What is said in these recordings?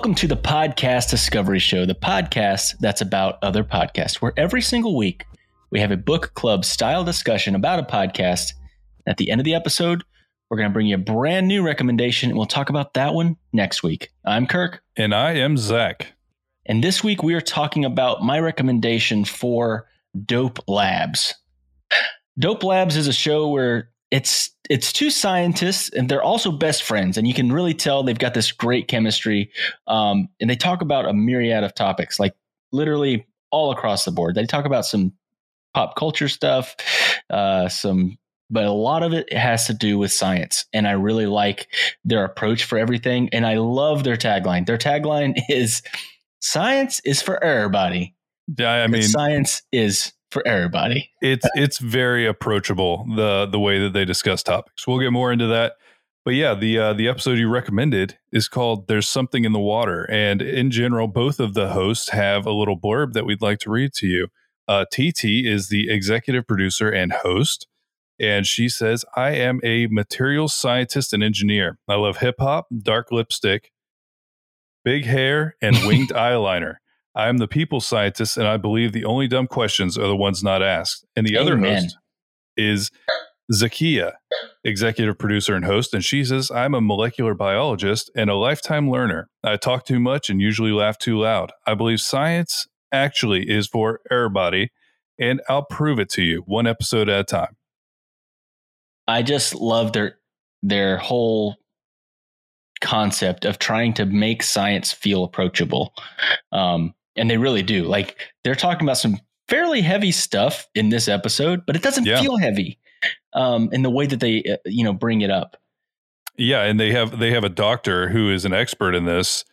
Welcome to the Podcast Discovery Show, the podcast that's about other podcasts, where every single week we have a book club style discussion about a podcast. At the end of the episode, we're going to bring you a brand new recommendation, and we'll talk about that one next week. I'm Kirk. And I am Zach. And this week we are talking about my recommendation for Dope Labs. Dope Labs is a show where it's it's two scientists and they're also best friends and you can really tell they've got this great chemistry um, and they talk about a myriad of topics like literally all across the board. They talk about some pop culture stuff uh, some but a lot of it has to do with science and i really like their approach for everything and i love their tagline. Their tagline is science is for everybody yeah i mean science is for everybody. It's it's very approachable the the way that they discuss topics. We'll get more into that. But yeah, the uh, the episode you recommended is called "There's Something in the Water," and in general, both of the hosts have a little blurb that we'd like to read to you. Uh, Titi is the executive producer and host, and she says, "I am a materials scientist and engineer. I love hip hop, dark lipstick, big hair, and winged eyeliner." I am the people scientist, and I believe the only dumb questions are the ones not asked. And the Amen. other host is Zakiya, executive producer and host, and she says, I'm a molecular biologist and a lifetime learner. I talk too much and usually laugh too loud. I believe science actually is for everybody, and I'll prove it to you one episode at a time. I just love their their whole concept of trying to make science feel approachable. Um, and they really do. Like they're talking about some fairly heavy stuff in this episode, but it doesn't yeah. feel heavy um, in the way that they uh, you know bring it up. Yeah, and they have they have a doctor who is an expert in this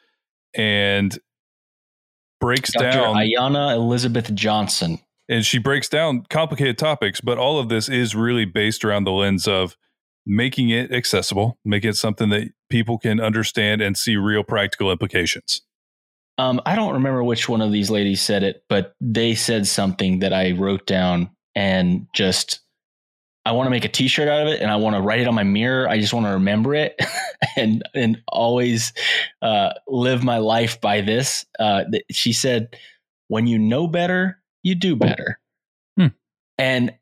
and breaks Dr. down Ayana Elizabeth Johnson. And she breaks down complicated topics, but all of this is really based around the lens of making it accessible, making it something that people can understand and see real practical implications. Um, I don't remember which one of these ladies said it, but they said something that I wrote down and just I want to make a t-shirt out of it and I want to write it on my mirror. I just want to remember it and and always uh, live my life by this. Uh, she said, "When you know better, you do better," hmm. and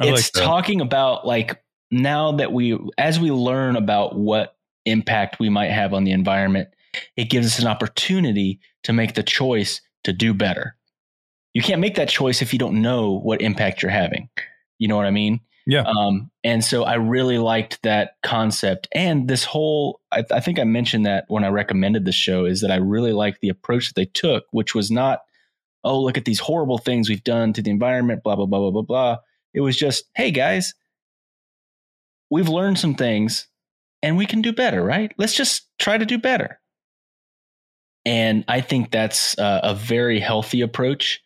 I it's like talking about like now that we as we learn about what impact we might have on the environment, it gives us an opportunity to make the choice to do better. You can't make that choice if you don't know what impact you're having. You know what I mean? Yeah. Um, and so I really liked that concept and this whole. I, I think I mentioned that when I recommended the show is that I really liked the approach that they took, which was not, oh, look at these horrible things we've done to the environment, blah blah blah blah blah blah. It was just, hey guys, we've learned some things, and we can do better, right? Let's just try to do better. And I think that's uh, a very healthy approach.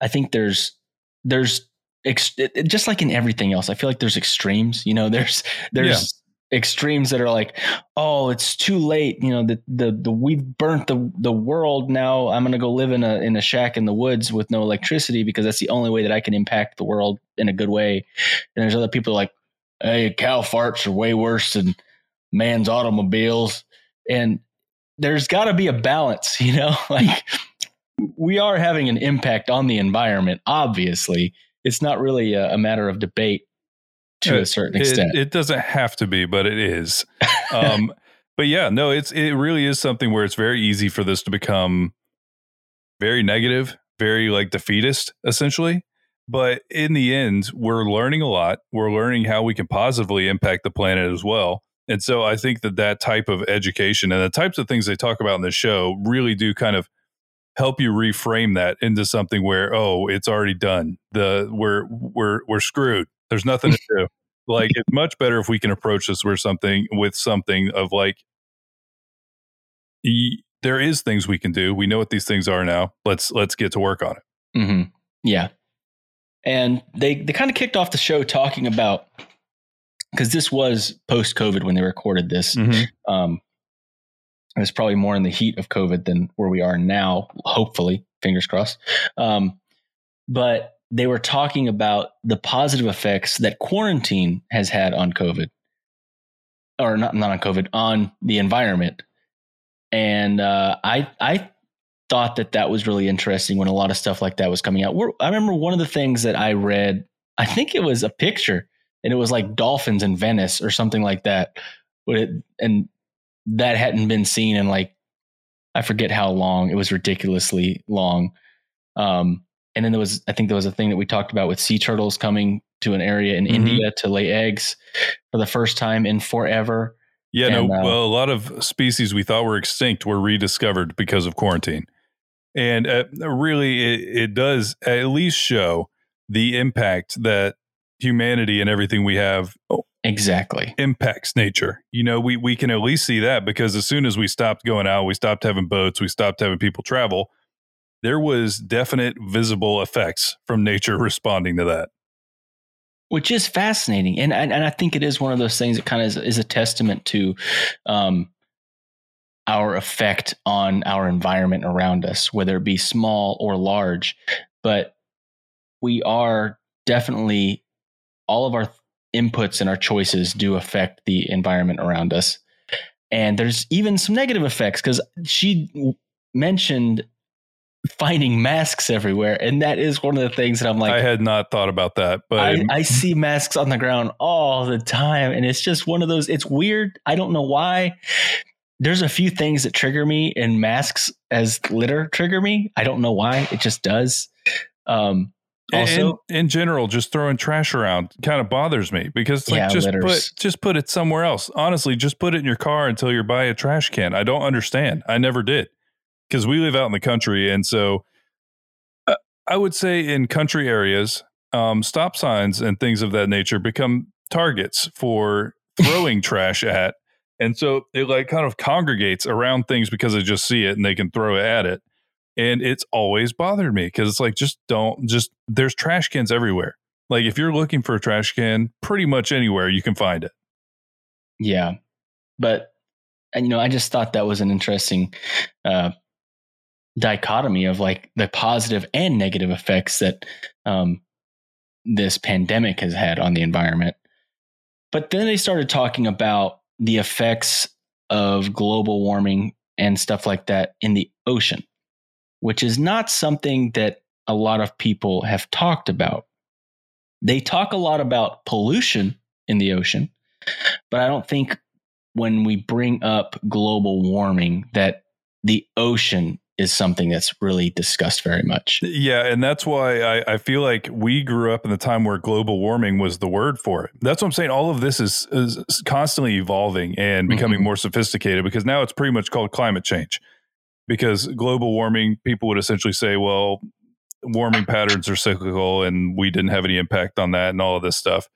I think there's there's ex- just like in everything else. I feel like there's extremes. You know, there's there's yeah. extremes that are like, oh, it's too late. You know, the the the we've burnt the the world. Now I'm gonna go live in a in a shack in the woods with no electricity because that's the only way that I can impact the world in a good way. And there's other people like, hey, cow farts are way worse than man's automobiles. And there's got to be a balance, you know? like we are having an impact on the environment, obviously. It's not really a, a matter of debate to it, a certain extent. It, it, doesn't have to be, but it is. Um, but yeah, no, it's it really is something where it's very easy for this to become very negative, very like defeatist, essentially. But in the end, we're learning a lot. We're learning how we can positively impact the planet as well. And so I think that that type of education and the types of things they talk about in the show really do kind of help you reframe that into something where oh it's already done. The we're we're we're screwed. There's nothing to do. Like it's much better if we can approach this with something with something of like y- there is things we can do. We know what these things are now. Let's let's get to work on it. Mm-hmm. yeah. And they they kind of kicked off the show talking about because this was post COVID when they recorded this. Mm-hmm. Um, it was probably more in the heat of COVID than where we are now. Hopefully, fingers crossed. Um, but they were talking about the positive effects that quarantine has had on COVID, or not not on COVID, on the environment. and uh, I I thought that that was really interesting when a lot of stuff like that was coming out. We're, I remember one of the things that I read. I think it was a picture, and it was like dolphins in Venice or something like that. It, and that hadn't been seen in like I forget how long. It was ridiculously long. Um, and then there was I think there was a thing that we talked about with sea turtles coming to an area in mm-hmm. India to lay eggs for the first time in forever. Yeah, and, no, uh, well, a lot of species we thought were extinct were rediscovered because of quarantine. And uh, really, it, it does at least show the impact that humanity and everything we have exactly. impacts nature. You know we we can at least see that because as soon as we stopped going out we stopped having boats we stopped having people travel there was definite visible effects from nature responding to that. Which is fascinating. And and, and i think it is one of those things that kind of is, is a testament to um, our effect on our environment around us whether it be small or large. But we are definitely all of our inputs and our choices do affect the environment around us. And there's even some negative effects because she mentioned finding masks everywhere. And that is one of the things that I'm like, I had not thought about that, but I, I, see masks on the ground all the time. And it's just one of those, it's weird. I don't know why. There's a few things that trigger me, and masks as litter trigger me. I don't know why. It just does. Um, also, in, in, general, just throwing trash around kind of bothers me because like yeah, just litters. put just put it somewhere else. Honestly, just put it in your car until you're by a trash can. I don't understand. I never did because we live out in the country, and so uh, I would say in country areas, um, stop signs and things of that nature become targets for throwing trash at, and so it like kind of congregates around things because they just see it and they can throw it at it and it's always bothered me because it's like just don't just there's trash cans everywhere. Like if you're looking for a trash can pretty much anywhere you can find it. Yeah. But and you know i just thought that was an interesting uh dichotomy of like the positive and negative effects that um this pandemic has had on the environment. But then they started talking about the effects of global warming and stuff like that in the ocean which is not something that a lot of people have talked about. They talk a lot about pollution in the ocean, but I don't think when we bring up global warming that the ocean is something that's really discussed very much. Yeah, and that's why I, I, feel like we grew up in the time where global warming was the word for it. That's what I'm saying. All of this is, is constantly evolving and becoming mm-hmm. more sophisticated because now it's pretty much called climate change because global warming, people would essentially say, well, warming patterns are cyclical and we didn't have any impact on that and all of this stuff.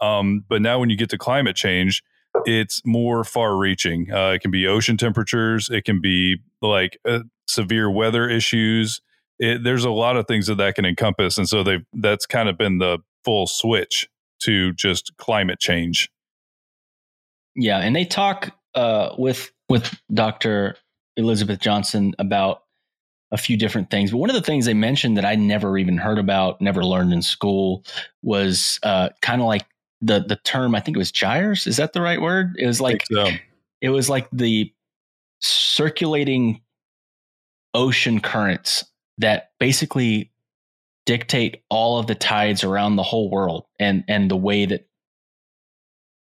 Um, but now when you get to climate change, it's more far reaching. Uh, it can be ocean temperatures, it can be like uh, severe weather issues. It, there's a lot of things that that can encompass. And so they that's kind of been the full switch to just climate change. Yeah. And they talk uh, with with Dr. Elizabeth Johnson about a few different things. But one of the things they mentioned that I never even heard about, never learned in school, was uh, kind of like the the term. I think it was gyres. Is that the right word? It was like so. it was like the circulating ocean currents that basically dictate all of the tides around the whole world and and the way that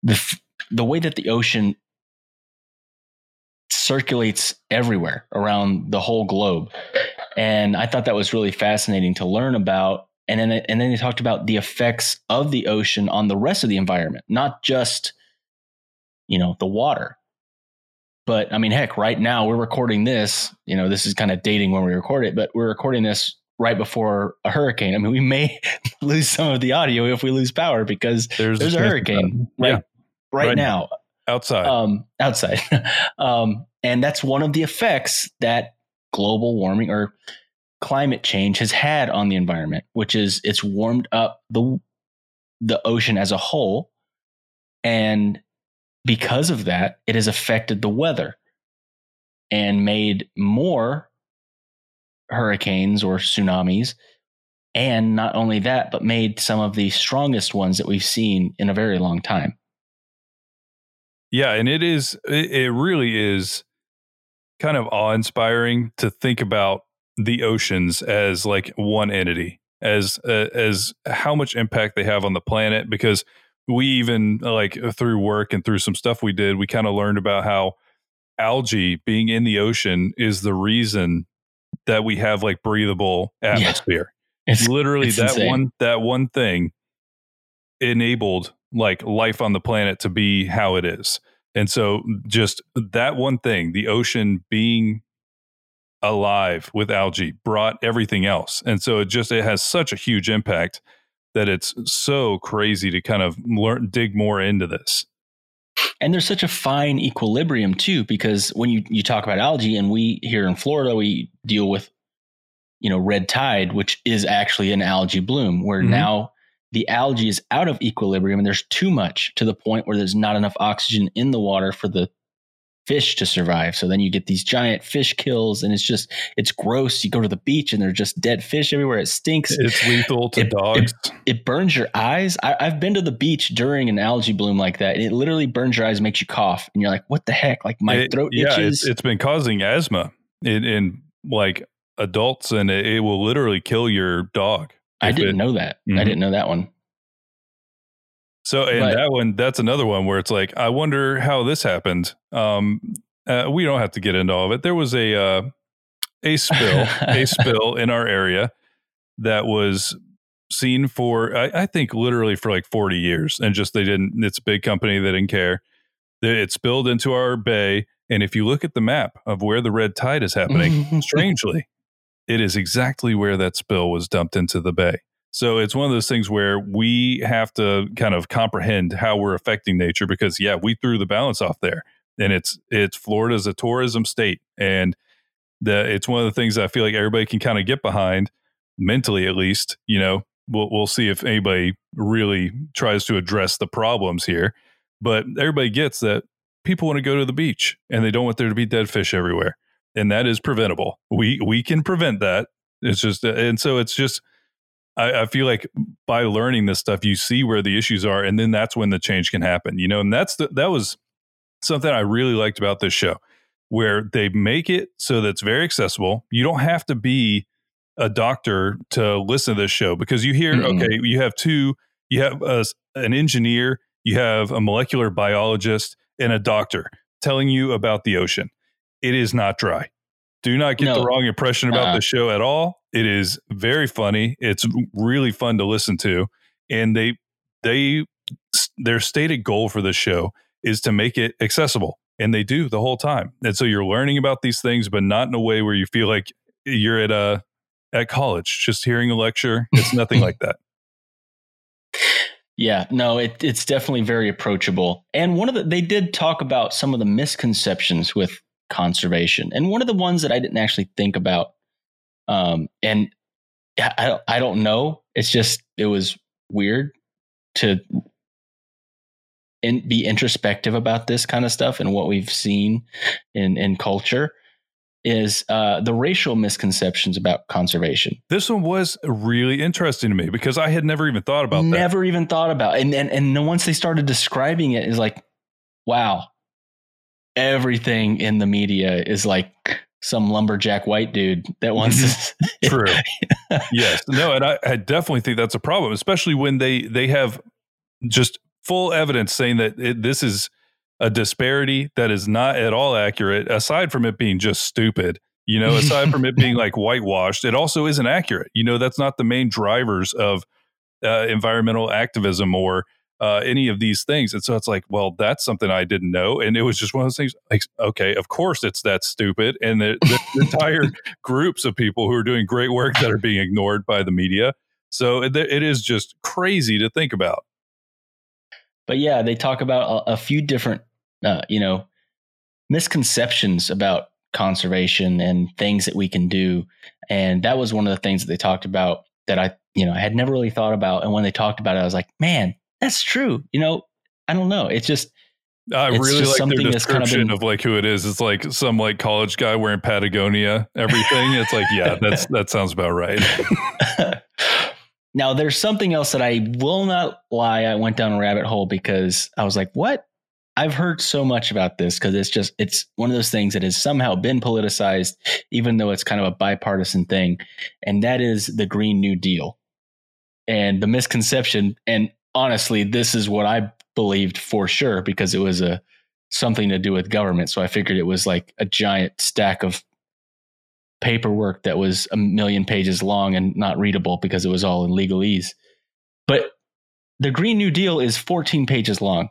the the way that the ocean circulates everywhere around the whole globe. And I thought that was really fascinating to learn about. And then, and then they talked about the effects of the ocean on the rest of the environment, not just, you know, the water. But I mean, heck, right now we're recording this. You know, this is kind of dating when we record it, but we're recording this right before a hurricane. I mean, we may lose some of the audio if we lose power because there's, there's a hurricane right, yeah. right, right now outside. Um, outside. um, and that's one of the effects that global warming or climate change has had on the environment, which is it's warmed up the the ocean as a whole. And because of that, it has affected the weather and made more hurricanes or tsunamis. And not only that, but made some of the strongest ones that we've seen in a very long time. Yeah, and it is it, it really is kind of awe inspiring to think about the oceans as like one entity, as uh, as how much impact they have on the planet. Because we even like through work and through some stuff we did, we kind of learned about how algae being in the ocean is the reason that we have like breathable atmosphere. Yeah. It's literally it's that insane. one that one thing enabled like life on the planet to be how it is. And so just that one thing, the ocean being alive with algae brought everything else. And so it just it has such a huge impact that it's so crazy to kind of learn dig more into this. And there's such a fine equilibrium too, because when you, you talk about algae, and we here in Florida, we deal with, you know, red tide, which is actually an algae bloom, where mm-hmm. now the algae is out of equilibrium and there's too much to the point where there's not enough oxygen in the water for the fish to survive. So then you get these giant fish kills and it's just it's gross. You go to the beach and there's just dead fish everywhere. It stinks. It's lethal to it, dogs. It, it, burns your eyes. I, have been to the beach during an algae bloom like that. And it literally burns your eyes, makes you cough. And you're like, what the heck? Like my it, throat yeah, itches. It's, it's been causing asthma in, in like adults and it, it, will literally kill your dog. I didn't know that. Mm-hmm. I didn't know that one. So, and but, that one, that's another one where it's like, I wonder how this happened. Um, uh, we don't have to get into all of it. There was a uh, a spill, a spill in our area that was seen for, I, I, think, literally for like forty years, and just they didn't. It's a big company that didn't care. It spilled into our bay, and if you look at the map of where the red tide is happening, strangely, it is exactly where that spill was dumped into the bay. So it's one of those things where we have to kind of comprehend how we're affecting nature because yeah, we threw the balance off there. And it's it's Florida's a tourism state and the it's one of the things I feel like everybody can kind of get behind mentally at least, you know. We'll we'll see if anybody really tries to address the problems here. But everybody gets that people want to go to the beach and they don't want there to be dead fish everywhere. And that is preventable. We we can prevent that. It's just and so it's just I, I, feel like by learning this stuff, you see where the issues are, and then that's when the change can happen. You know, and that's the, that was something I really liked about this show, where they make it so that's very accessible. You don't have to be a doctor to listen to this show because you hear, mm-hmm. okay, you have two, you have a, an engineer, you have a molecular biologist, and a doctor telling you about the ocean. It is not dry. Do not get no. the wrong impression about uh the show at all. It is very funny. It's really fun to listen to, and they they their stated goal for the show is to make it accessible, and they do the whole time. And so you're learning about these things, but not in a way where you feel like you're at a at college just hearing a lecture. It's nothing like that. Yeah, no, it, it's definitely very approachable. And one of the they did talk about some of the misconceptions with conservation, and one of the ones that I didn't actually think about um, and I, I don't know. It's just, it was weird to in, be introspective about this kind of stuff and what we've seen in, in culture is uh, the racial misconceptions about conservation. This one was really interesting to me because I had never even thought about never that. Never even thought about it. And, and, and once they started describing it, is like, wow, everything in the media is like some lumberjack white dude that wants mm-hmm. to true. Yes. No and I, I, definitely think that's a problem especially when they they have just full evidence saying that it, this is a disparity that is not at all accurate aside from it being just stupid you know aside from it being like whitewashed it also isn't accurate. You know that's not the main drivers of uh, environmental activism or uh, any of these things. And so it's like, well, that's something I didn't know. And it was just one of those things like, okay, of course it's that stupid. And the, the entire groups of people who are doing great work that are being ignored by the media. So it, it is just crazy to think about. But yeah, they talk about a, a few different, uh, you know, misconceptions about conservation and things that we can do. And that was one of the things that they talked about that I, you know, I had never really thought about. And when they talked about it, I was like, man, that's true. You know, I don't know. It's just I really like their description kind of, been, of, like who it is. It's like some like college guy wearing Patagonia, everything. it's like, yeah, that's that sounds about right. now there's something else that I will not lie. I went down a rabbit hole because I was like, what? I've heard so much about this because it's just it's one of those things that has somehow been politicized, even though it's kind of a bipartisan thing, and that is the Green New Deal. And the misconception, and honestly, this is what I believed for sure because it was a something to do with government. So I figured it was like a giant stack of paperwork that was a million pages long and not readable because it was all in legalese. But the Green New Deal is 14 pages long.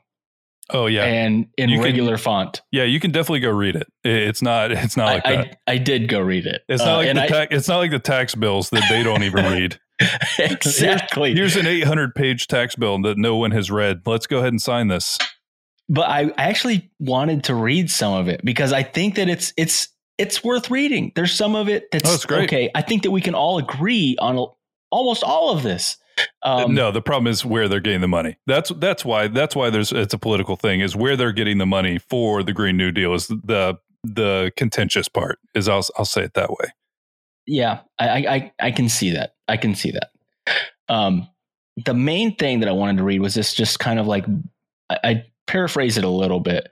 Oh yeah, and in You can- regular font. yeah. You can definitely go read it. It- It's not. It's not like I, that. I, I did go read it. It's Uh, like the I- it's not like the tax bills that they don't even read. exactly. Here's an 800 page tax bill that no one has read. Let's go ahead and sign this. but I I actually wanted to read some of it because I think that it's it's it's worth reading. There's some of it that's Oh, it's great. okay. I think that we can all agree on almost all of this. Um, no, the problem is where they're getting the money. That's that's why that's why there's it's a political thing is where they're getting the money for the Green New Deal is the the contentious part. Is I'll I'll say it that way. Yeah, I, I I- can see that. I can see that. Um, the main thing that I wanted to read was this, just kind of like I, I paraphrase it a little bit,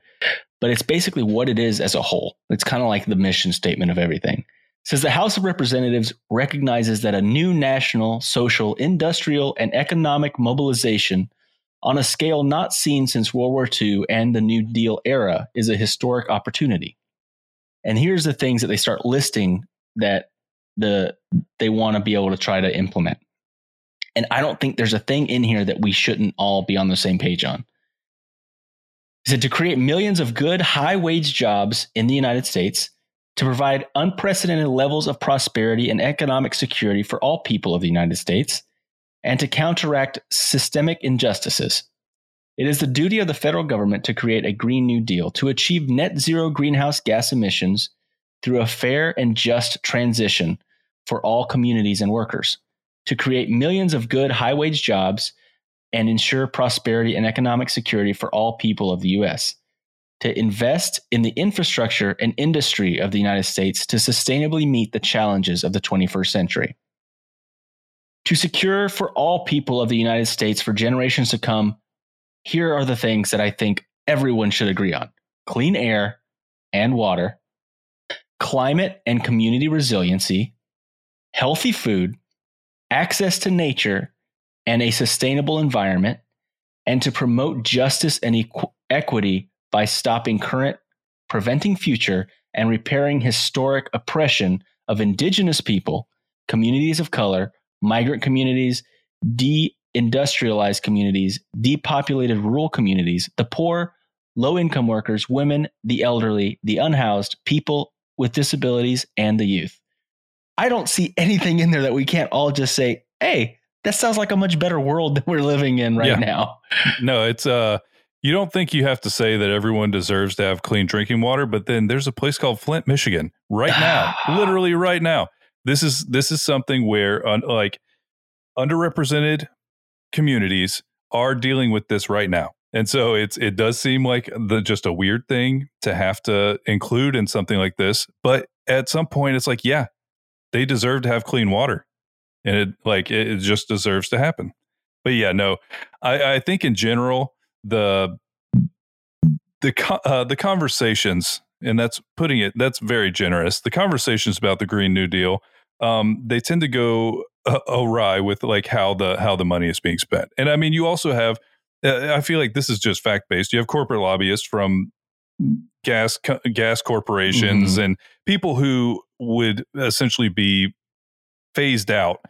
but it's basically what it is as a whole. It's kind of like the mission statement of everything. Says the House of Representatives recognizes that a new national, social, industrial, and economic mobilization on a scale not seen since World War II and the New Deal era is a historic opportunity. And here's the things that they start listing that the they want to be able to try to implement. And I don't think there's a thing in here that we shouldn't all be on the same page on. Is it to create millions of good, high wage jobs in the United States, to provide unprecedented levels of prosperity and economic security for all people of the United States, and to counteract systemic injustices. It is the duty of the federal government to create a Green New Deal to achieve net zero greenhouse gas emissions through a fair and just transition for all communities and workers, to create millions of good, high wage jobs and ensure prosperity and economic security for all people of the U.S., to invest in the infrastructure and industry of the United States to sustainably meet the challenges of the 21st century, to secure for all people of the United States for generations to come. Here are the things that I think everyone should agree on clean air and water, climate and community resiliency, healthy food, access to nature and a sustainable environment, and to promote justice and equ- equity by stopping current, preventing future, and repairing historic oppression of indigenous people, communities of color, migrant communities, de-industrialized communities, depopulated rural communities, the poor, low income workers, women, the elderly, the unhoused, people with disabilities, and the youth. I don't see anything in there that we can't all just say, hey, that sounds like a much better world than we're living in right Yeah. now. No, it's uh you don't think you have to say that everyone deserves to have clean drinking water, but then there's a place called Flint, Michigan, right now, literally right now. This is this is something where un, like underrepresented communities are dealing with this right now. And so it's it does seem like the just a weird thing to have to include in something like this, but at some point it's like, yeah, they deserve to have clean water. And it like it, it just deserves to happen. But yeah, no. I, I think in general the the uh, the conversations and that's putting it that's very generous. The conversations about the Green New Deal um, they tend to go uh, awry with like how the how the money is being spent. And I mean, you also have uh, I feel like this is just fact based. You have corporate lobbyists from gas co- gas corporations and people who would essentially be phased out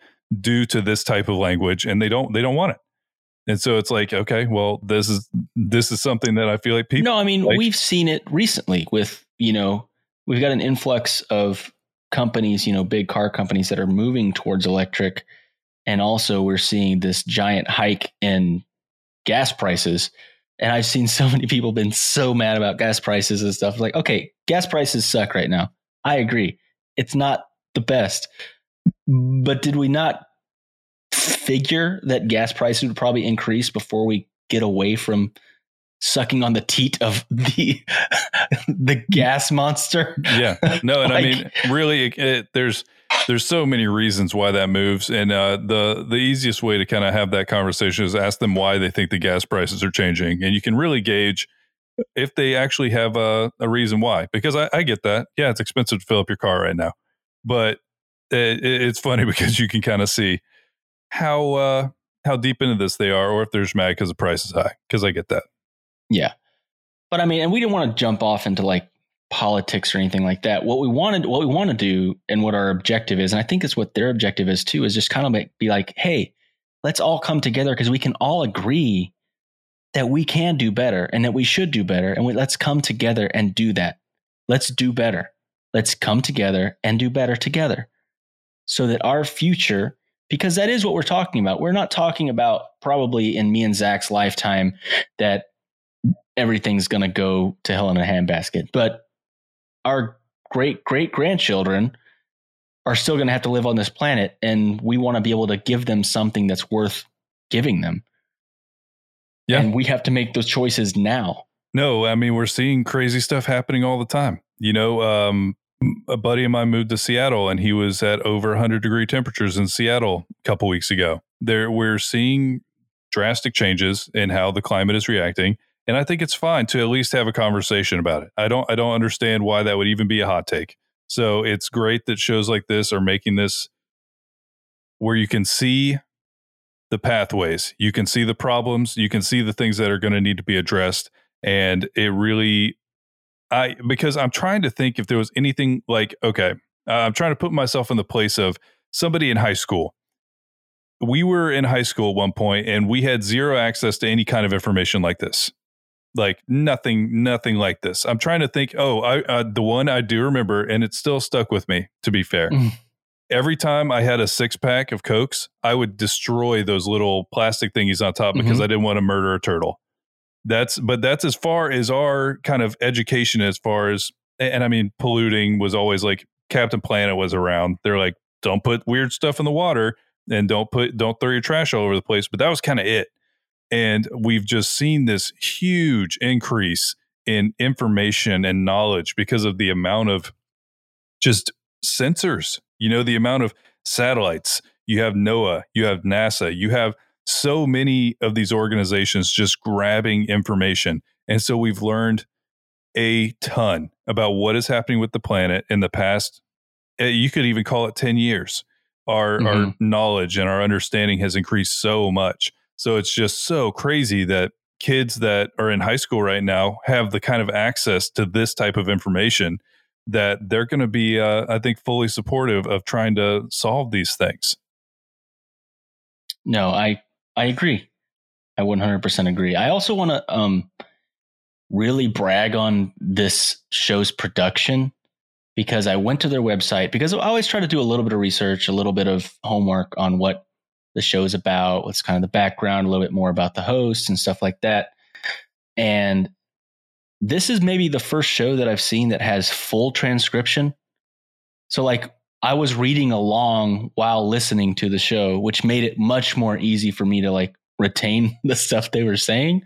due to this type of language and they don't they don't want it. And so it's like, okay, well, this is this is something that I feel like people no, I mean, like- we've seen it recently with, you know, we've got an influx of companies, you know, big car companies that are moving towards electric. And also, we're seeing this giant hike in gas prices. And I've seen so many people been so mad about gas prices and stuff. Like, okay, gas prices suck right now. I agree. It's not the best. But did we not figure that gas prices would probably increase before we get away from sucking on the teat of the the gas monster? yeah no and i mean really it, it, there's there's so many reasons why that moves and uh, the the easiest way to kind of have that conversation is ask them why they think the gas prices are changing and you can really gauge if they actually have a, a reason why. Because I, I get that. Yeah, it's expensive to fill up your car right now, but it, it's funny because you can kind of see how uh, how deep into this they are, or if they're just mad because the price is high. Because I get that. Yeah, but I mean, and we didn't want to jump off into like politics or anything like that. What we wanted, what we want to do, and what our objective is, and I think it's what their objective is too, is just kind of be like, hey, let's all come together because we can all agree that we can do better and that we should do better, and we, let's come together and do that. Let's do better. Let's come together and do better together, so that our future. Because that is what we're talking about. We're not talking about probably in me and Zach's lifetime that everything's going to go to hell in a handbasket. But our great great grandchildren are still going to have to live on this planet and we want to be able to give them something that's worth giving them yeah and we have to make those choices now no i mean we're seeing crazy stuff happening all the time you know um, a buddy of mine moved to seattle and he was at over 100 degree temperatures in seattle a couple weeks ago there we're seeing drastic changes in how the climate is reacting and I think it's fine to at least have a conversation about it. I don't I don't understand why that would even be a hot take. So it's great that shows like this are making this where you can see the pathways, you can see the problems, you can see the things that are going to need to be addressed and it really I because I'm trying to think if there was anything like okay, uh, I'm trying to put myself in the place of somebody in high school. We were in high school at one point and we had zero access to any kind of information like this. Like nothing nothing like this. I'm trying to think oh i uh, the one i do remember and it still stuck with me to be fair. Mm. Every time i had a six pack of cokes i would destroy those little plastic thingies on top mm-hmm. because i didn't want to murder a turtle. That's but that's as far as our kind of education as far as and i mean polluting was always like captain planet was around. They're like don't put weird stuff in the water and don't put don't throw your trash all over the place. But that was kind of it. And we've just seen this huge increase in information and knowledge because of the amount of just sensors, you know, the amount of satellites. You have NOAA, you have NASA, you have so many of these organizations just grabbing information. And so we've learned a ton about what is happening with the planet in the past. Eh, you could even call it 10 years. Our, mm-hmm. our knowledge and our understanding has increased so much. So it's just so crazy that kids that are in high school right now have the kind of access to this type of information that they're going to be, uh, I think, fully supportive of trying to solve these things. No, I I agree. I 100% agree. I also want to um, really brag on this show's production because I went to their website because I always try to do a little bit of research, a little bit of homework on what the show's about, what's kind of the background, a little bit more about the hosts and stuff like that. And this is maybe the first show that I've seen that has full transcription. So, like, I was reading along while listening to the show, which made it much more easy for me to like retain the stuff they were saying.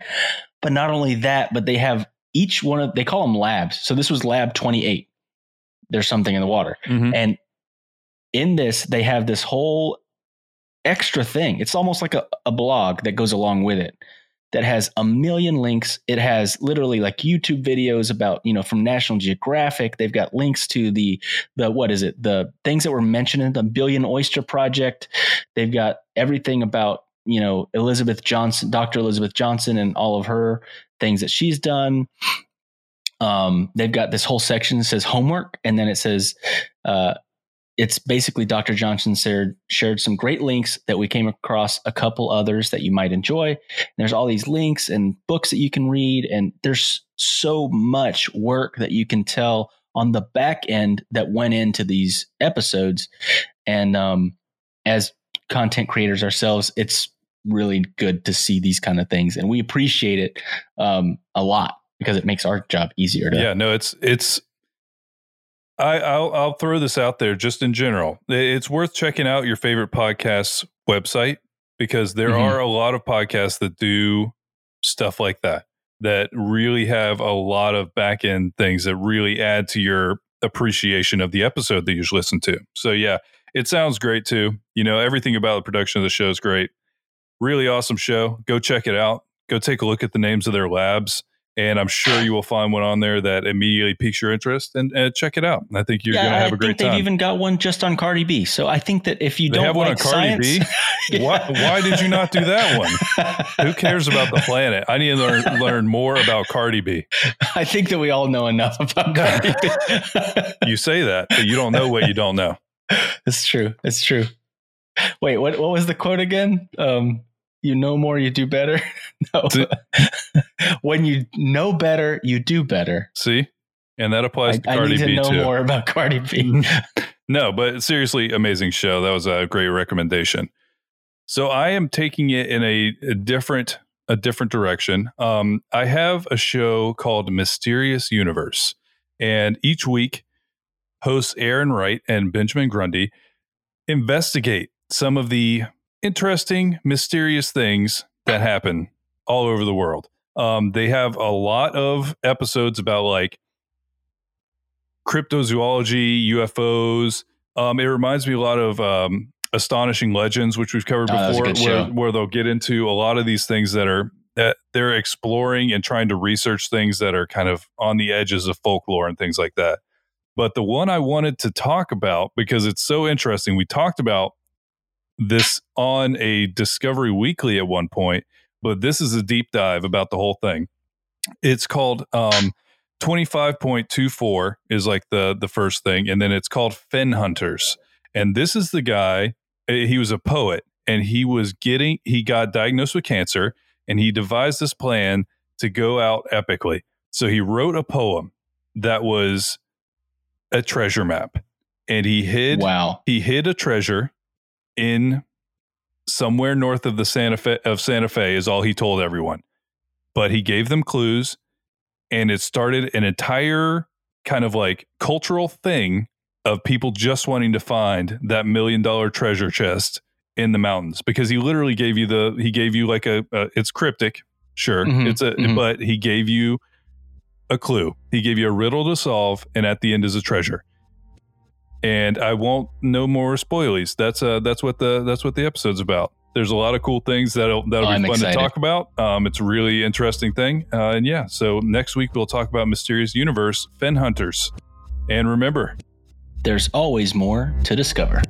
But not only that, but they have each one of they call them labs. So this was lab 28. There's something in the water. Mm-hmm. And in this, they have this whole extra thing. It's almost like a, a blog that goes along with it that has a million links. It has literally like YouTube videos about, you know, from National Geographic. They've got links to the the what is it? The things that were mentioned in the Billion Oyster Project. They've got everything about, you know, Elizabeth Johnson, Dr. Elizabeth Johnson and all of her things that she's done. Um, they've got this whole section that says homework, and then it says uh, it's basically Dr. Johnson shared, shared some great links that we came across a couple others that you might enjoy. And there's all these links and books that you can read, and there's so much work that you can tell on the back end that went into these episodes. And um, as content creators ourselves, it's really good to see these kind of things, and we appreciate it um, a lot because it makes our job easier. To- yeah, no, it's it's I, I'll, I'll throw this out there just in general. It's worth checking out your favorite podcast's website because there mm-hmm. are a lot of podcasts that do stuff like that that really have a lot of back end things that really add to your appreciation of the episode that you listen to. So yeah, it sounds great too. You know, everything about the production of the show is great. Really awesome show. Go check it out. Go take a look at the names of their labs and I'm sure you will find one on there that immediately piques your interest and, and check it out. I think you're yeah, going to have I a great time. They've even got one just on Cardi B. So I think that if you they don't have one like on Cardi science, B, yeah. why, why did you not do that one? Who cares about the planet? I need to learn, learn more about Cardi B. I think that we all know enough about Cardi B. you say that, but you don't know what you don't know. It's true. It's true. Wait, what? What was the quote again? Um, you know more, you do better. no, when you know better, you do better. See, and that applies I, to Cardi I need to B know too. more about Cardi B. no, but seriously, amazing show. That was a great recommendation. So I am taking it in a, a different a different direction. Um, I have a show called Mysterious Universe, and each week, hosts Aaron Wright and Benjamin Grundy investigate some of the interesting, mysterious things that happen all over the world. Um, they have a lot of episodes about like cryptozoology, UFOs. Um, it reminds me a lot of um, Astonishing Legends, which we've covered Oh, before, where, where they'll get into a lot of these things that are that they're exploring and trying to research things that are kind of on the edges of folklore and things like that. But the one I wanted to talk about because it's so interesting, we talked about this on a Discovery Weekly at one point, but this is a deep dive about the whole thing. It's called um, 25.24 is like the the first thing, and then it's called Fenn Hunters. And this is the guy. eh, He was a poet, and he was getting he got diagnosed with cancer, and he devised this plan to go out epically. So he wrote a poem that was a treasure map, and he hid wow. he hid a treasure in somewhere north of the Santa Fe of Santa Fe is all he told everyone. But he gave them clues and it started an entire kind of like cultural thing of people just wanting to find that million dollar treasure chest in the mountains because he literally gave you the he gave you like a, a it's cryptic sure Mhm, it's a mhm. but he gave you a clue he gave you a riddle to solve and at the end is a treasure and I won't no more spoilies. That's uh that's what the that's what the episode's about. There's a lot of cool things that'll that'll I'm be fun excited. to talk about. Um, it's a really interesting thing. Uh, and yeah, so next week we'll talk about Mysterious Universe, Fenn Hunters. And remember, There's always more to discover.